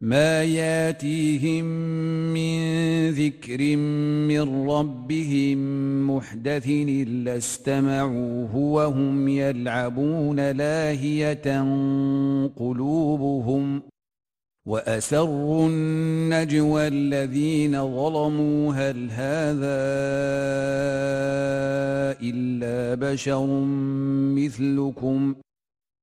ما ياتيهم من ذكر من ربهم محدث إلا استمعوه وهم يلعبون لاهية قلوبهم وأسروا النجوى الذين ظلموا هل هذا إلا بشر مثلكم ۖ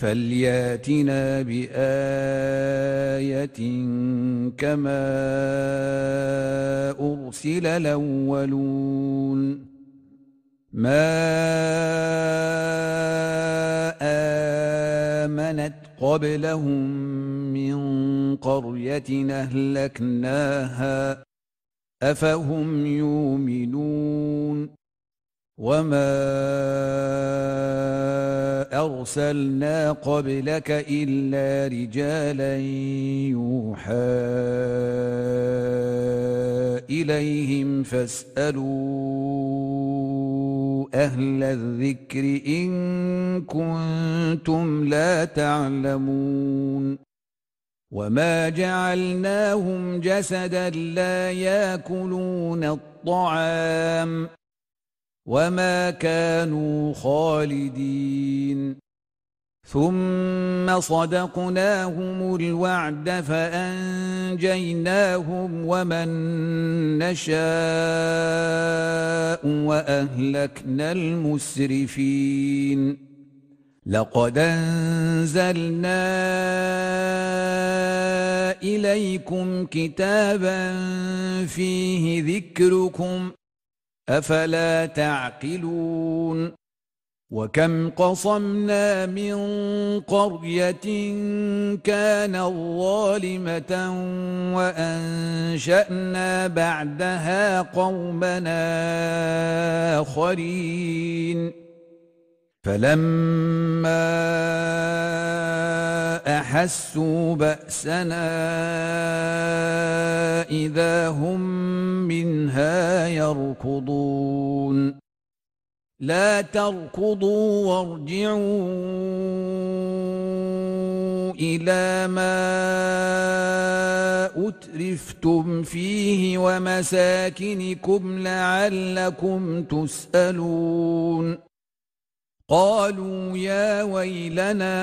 فلياتنا بآية كما أرسل الأولون ما آمنت قبلهم من قرية أهلكناها أفهم يؤمنون وما أرسلنا قبلك إلا رجالا يوحى إليهم فاسألوا أهل الذكر إن كنتم لا تعلمون وما جعلناهم جسدا لا ياكلون الطعام وما كانوا خالدين ثم صدقناهم الوعد فانجيناهم ومن نشاء واهلكنا المسرفين لقد انزلنا اليكم كتابا فيه ذكركم أفلا تعقلون؟ وكم قصمنا من قرية كانت ظالمة وأنشأنا بعدها قومنا آخرين. فلما أحسوا بأسنا إذا هم منها يركضون. لا تركضوا وارجعوا إلى ما أترفتم فيه ومساكنكم لعلكم تسألون. قالوا يا ويلنا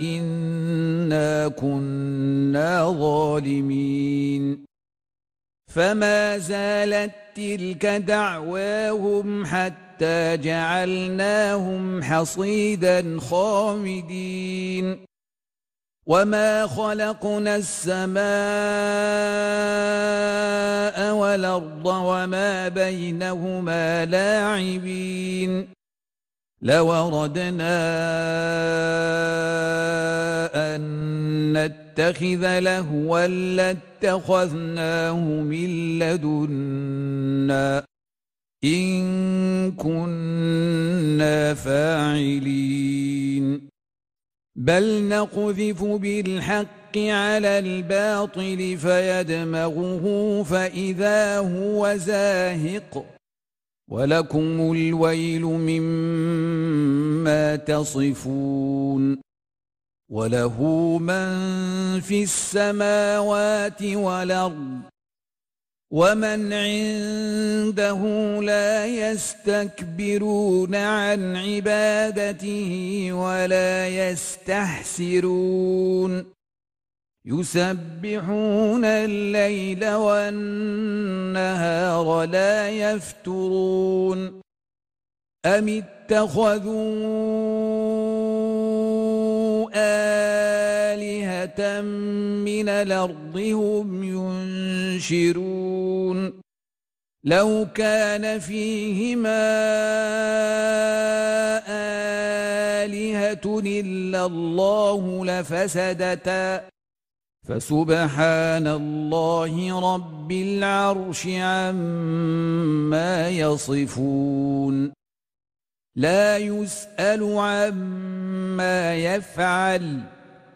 إنا كنا ظالمين. فما زالت تلك دعواهم حتى جعلناهم حصيدا خامدين. وما خلقنا السماء والأرض وما بينهما لاعبين لوردنا أن نتخذ لهوا لاتخذناه من لدنا إن كنا فاعلين بل نقذف بالحق على الباطل فيدمغه فإذا هو زاهق ولكم الويل مما تصفون وله من في السماوات والأرض ومن عنده لا يستكبرون عن عبادته ولا يستحسرون. يسبحون الليل والنهار لا يفترون. أم اتخذوا آه آلهة من الأرض هم ينشرون. لو كان فيهما آلهة إلا الله لفسدتا. فسبحان الله رب العرش عما يصفون. لا يسأل عما يفعل.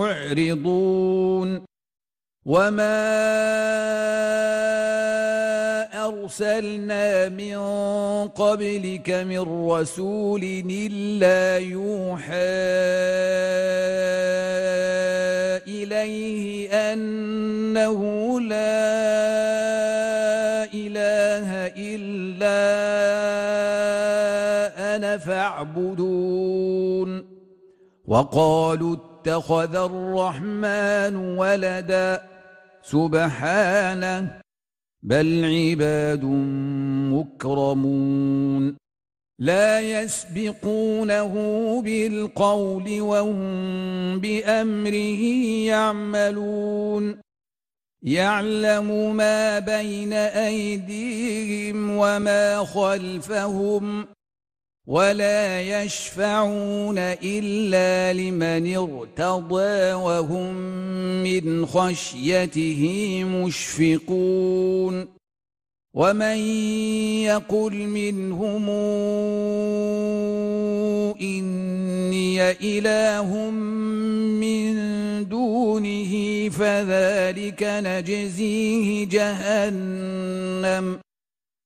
معرضون. وما ارسلنا من قبلك من رسول الا يوحى اليه انه لا اله الا أنا فاعبدون. وقالوا اتخذ الرحمن ولدا. سبحانه. بل عباد مكرمون. لا يسبقونه بالقول وهم بأمره يعملون. يعلم ما بين أيديهم وما خلفهم. ولا يشفعون الا لمن ارتضى وهم من خشيته مشفقون ومن يقل منهم اني اله من دونه فذلك نجزيه جهنم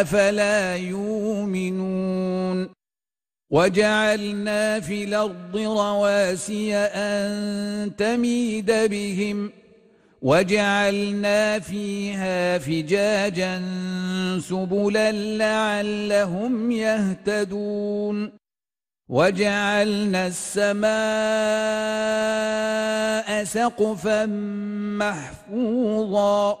أفلا يؤمنون؟ وجعلنا في الأرض رواسي أن تميد بهم وجعلنا فيها فجاجا سبلا لعلهم يهتدون. وجعلنا السماء سقفا محفوظا.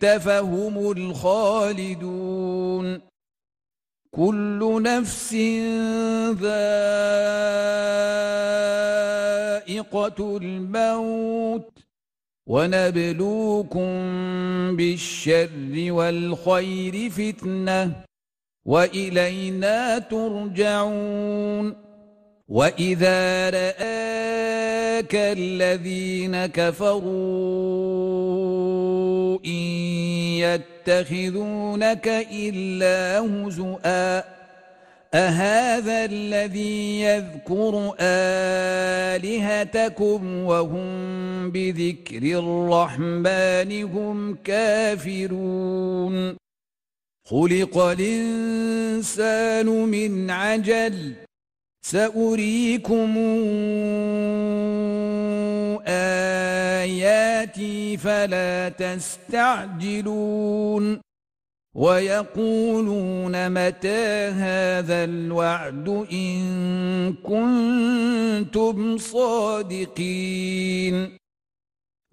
فهم الخالدون. كل نفس ذائقة الموت. ونبلوكم بالشر والخير فتنة. وإلينا ترجعون. وإذا رآك الذين كفروا إن يتخذونك إلا هزؤا أهذا الذي يذكر آلهتكم وهم بذكر الرحمن هم كافرون خلق الإنسان من عجل سأريكم آياتي فلا تستعجلون ويقولون متى هذا الوعد إن كنتم صادقين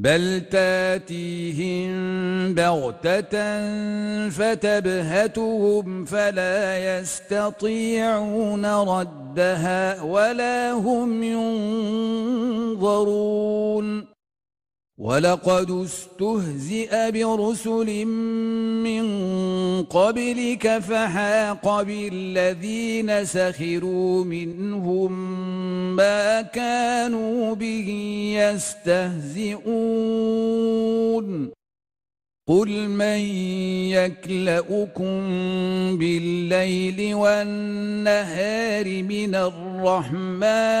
بل تاتيهم بغتة فتبهتهم فلا يستطيعون ردها ولا هم ينظرون. ولقد استهزئ برسل من قبلك فحاق بالذين سخروا منهم ما كانوا به يستهزئون قل من يكلؤكم بالليل والنهار من الرحمن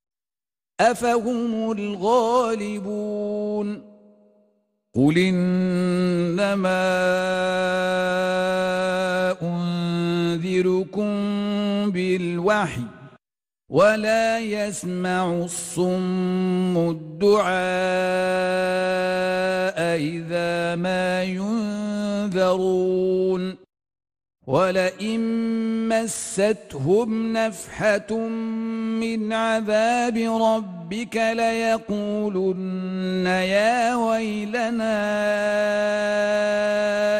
أفهم الغالبون قل إنما أنذركم بالوحي ولا يسمع الصم الدعاء إذا ما ينذرون ولئن مستهم نفحة من عذاب ربك ليقولن يا ويلنا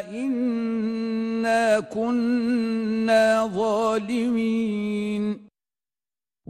إنا كنا ظالمين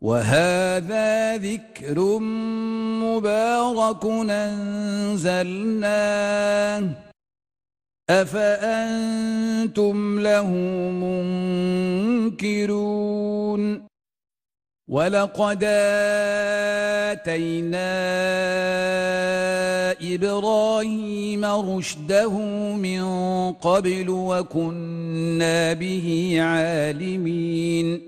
وهذا ذكر مبارك أنزلناه. أفأنتم له منكرون؟ ولقد آتينا إبراهيم رشده من قبل وكنا به عالمين.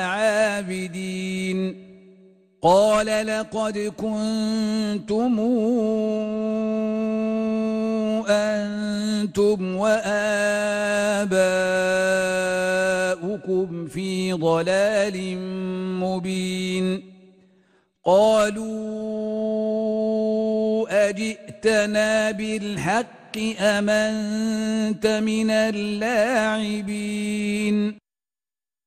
قال لقد كنتم أنتم وآباؤكم في ضلال مبين. قالوا أجئتنا بالحق أم أنت من اللاعبين؟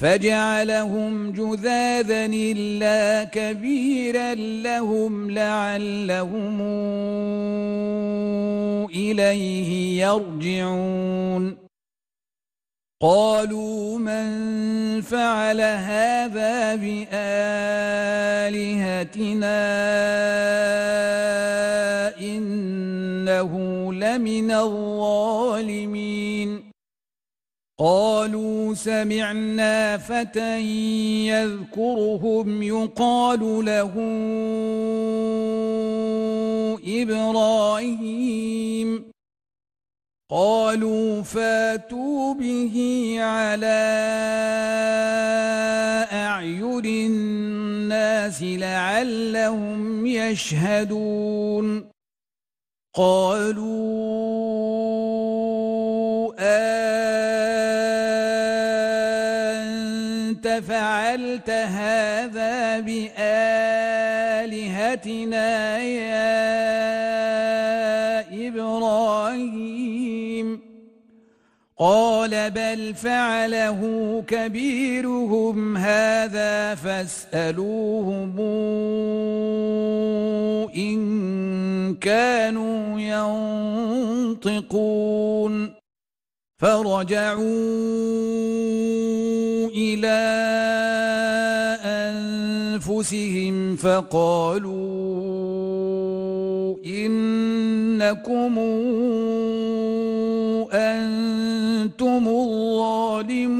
فجعلهم جذاذا إلا كبيرا لهم لعلهم إليه يرجعون. قالوا من فعل هذا بآلهتنا إنه لمن الظالمين. قالوا سمعنا فتى يذكرهم يقال له إبراهيم. قالوا فاتوا به على أعين الناس لعلهم يشهدون. قالوا أنت هذا بآلهتنا يا إبراهيم. قال بل فعله كبيرهم هذا فاسألوهم إن كانوا ينطقون. فرجعوا إلى أنفسهم فقالوا إنكم أنتم الظالمون.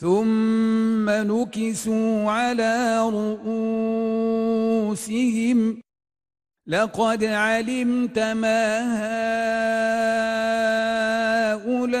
ثم نكسوا على رؤوسهم. لقد علمت ما هؤلاء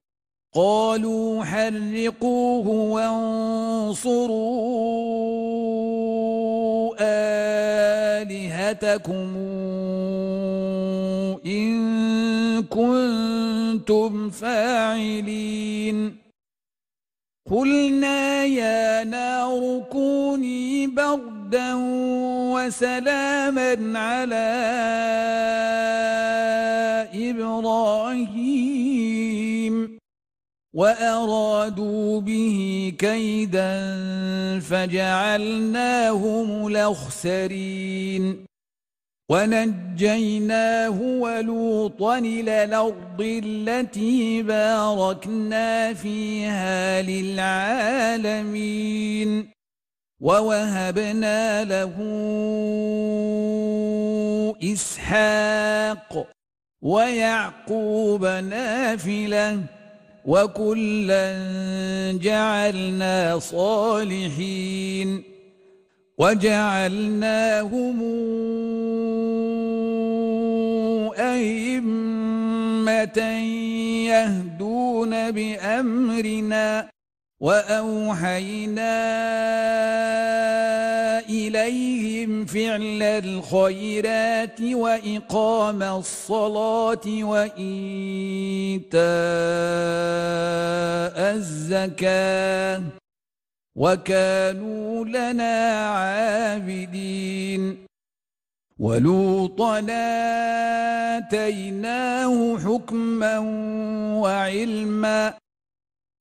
قالوا حرقوه وانصروا آلهتكم إن كنتم فاعلين. قلنا يا نار كوني بردا وسلاما على إبراهيم. وأرادوا به كيدا فجعلناهم الأخسرين. ونجيناه ولوطا إلى الأرض التي باركنا فيها للعالمين. ووهبنا له إسحاق ويعقوب نافلة. وكلا جعلنا صالحين وجعلناهم أئمة يهدون بأمرنا وأوحينا إليهم فعل الخيرات وإقام الصلاة وإيتاء الزكاة وكانوا لنا عابدين ولوطا آتيناه حكما وعلما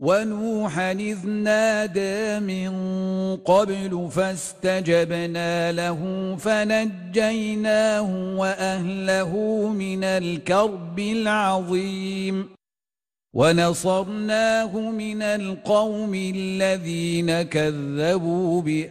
ونوحا إذ نادى من قبل فاستجبنا له فنجيناه وأهله من الكرب العظيم ونصرناه من القوم الذين كذبوا بآياتنا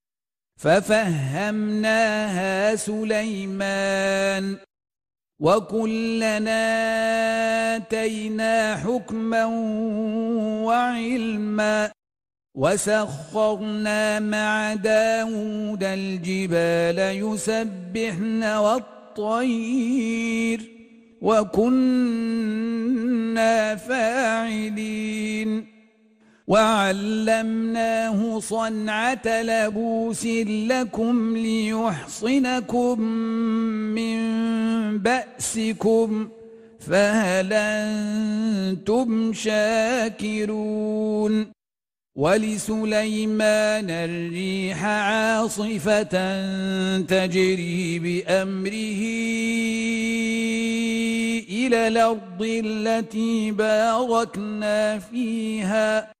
ففهمناها سليمان وكلنا آتينا حكما وعلما وسخرنا مع داود الجبال يسبحن والطير وكنا فاعلين وعلمناه صنعة لبوس لكم ليحصنكم من بأسكم فهل أنتم شاكرون؟ ولسليمان الريح عاصفة تجري بأمره إلى الأرض التي باركنا فيها.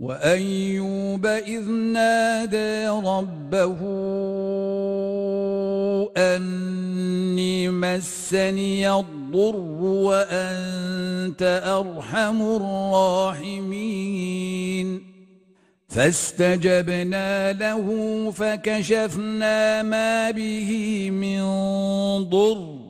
وأيوب إذ نادى ربه أني مسني الضر وأنت أرحم الراحمين. فاستجبنا له فكشفنا ما به من ضر.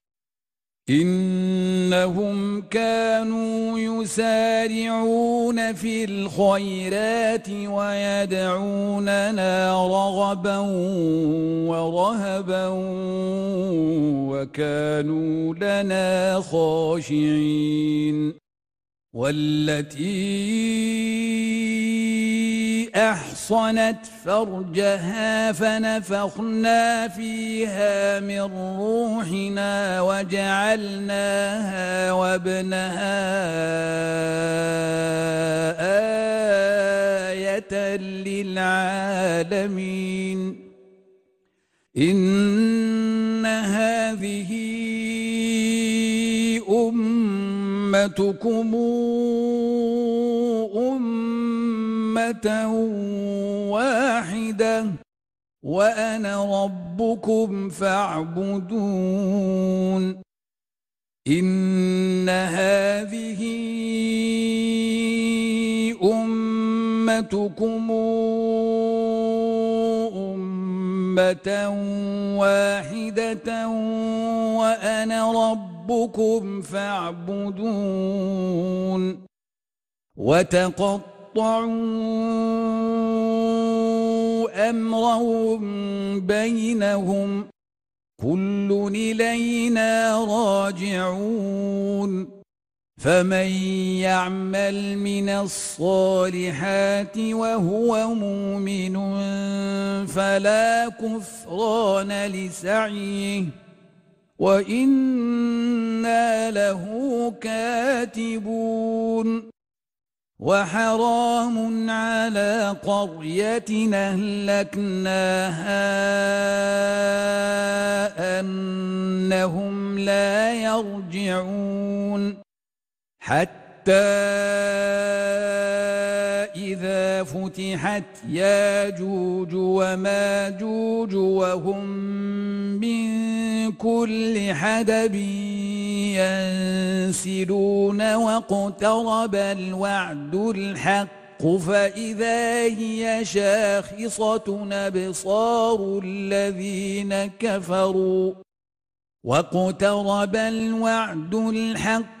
إنهم كانوا يسارعون في الخيرات ويدعوننا رغبا ورهبا وكانوا لنا خاشعين والتي أحصنت فرجها فنفخنا فيها من روحنا وجعلناها وابنها آية للعالمين. إن هذه أمتكم أمة واحدة وأنا ربكم فاعبدون إن هذه أمتكم أمة واحدة وأنا ربكم فاعبدون وتقطعوا أمرهم بينهم كل إلينا راجعون فمن يعمل من الصالحات وهو مؤمن فلا كفران لسعيه وإنا له كاتبون وحرام على قرية أهلكناها أنهم لا يرجعون حتى فتحت ياجوج وماجوج وهم من كل حدب ينسلون واقترب الوعد الحق فإذا هي شاخصة أبصار الذين كفروا واقترب الوعد الحق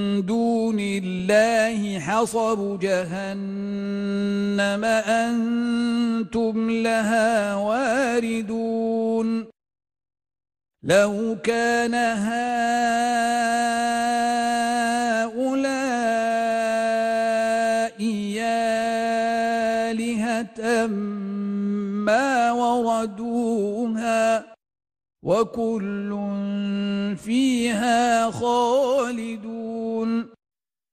دون الله حصب جهنم أنتم لها واردون. لو كان هؤلاء آلهة ما وردوها وكل فيها خالدون.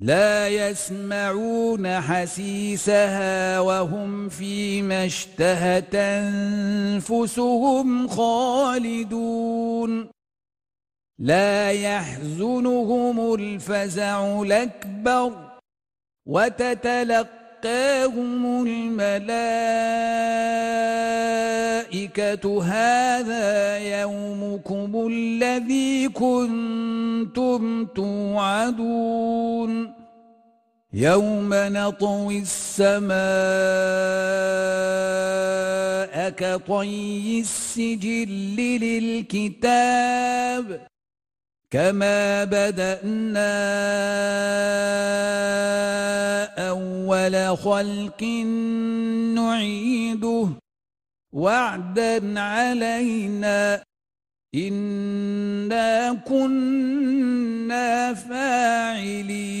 لا يسمعون حسيسها وهم فيما اشتهت أنفسهم خالدون. لا يحزنهم الفزع الأكبر وتتلقاهم الملائكة هذا يومكم الذي كنتم توعدون. يوم نطوي السماء كطي السجل للكتاب. كما بدأنا أول خلق نعيده وعدا علينا إنا كنا فاعلين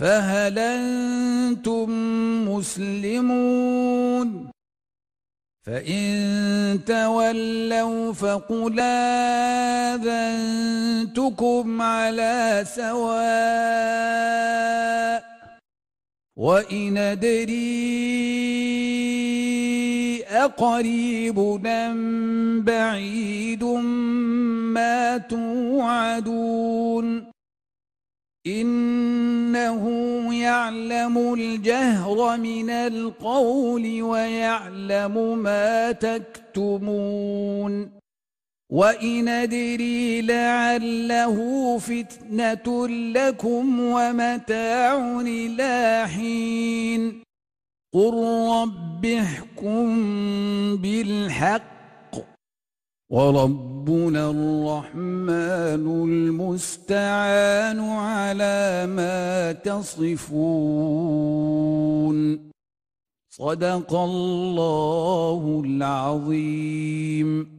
فهل أنتم مسلمون؟ فإن تولوا فقل آذنتكم على سواء وإن أدري أقريب أم بعيد ما توعدون. إنه يعلم الجهر من القول ويعلم ما تكتمون. وإن أدري لعله فتنة لكم ومتاع إلى حين. قل رب احكم بالحق وربنا الرحمن المستعان على ما تصفون. صدق الله العظيم.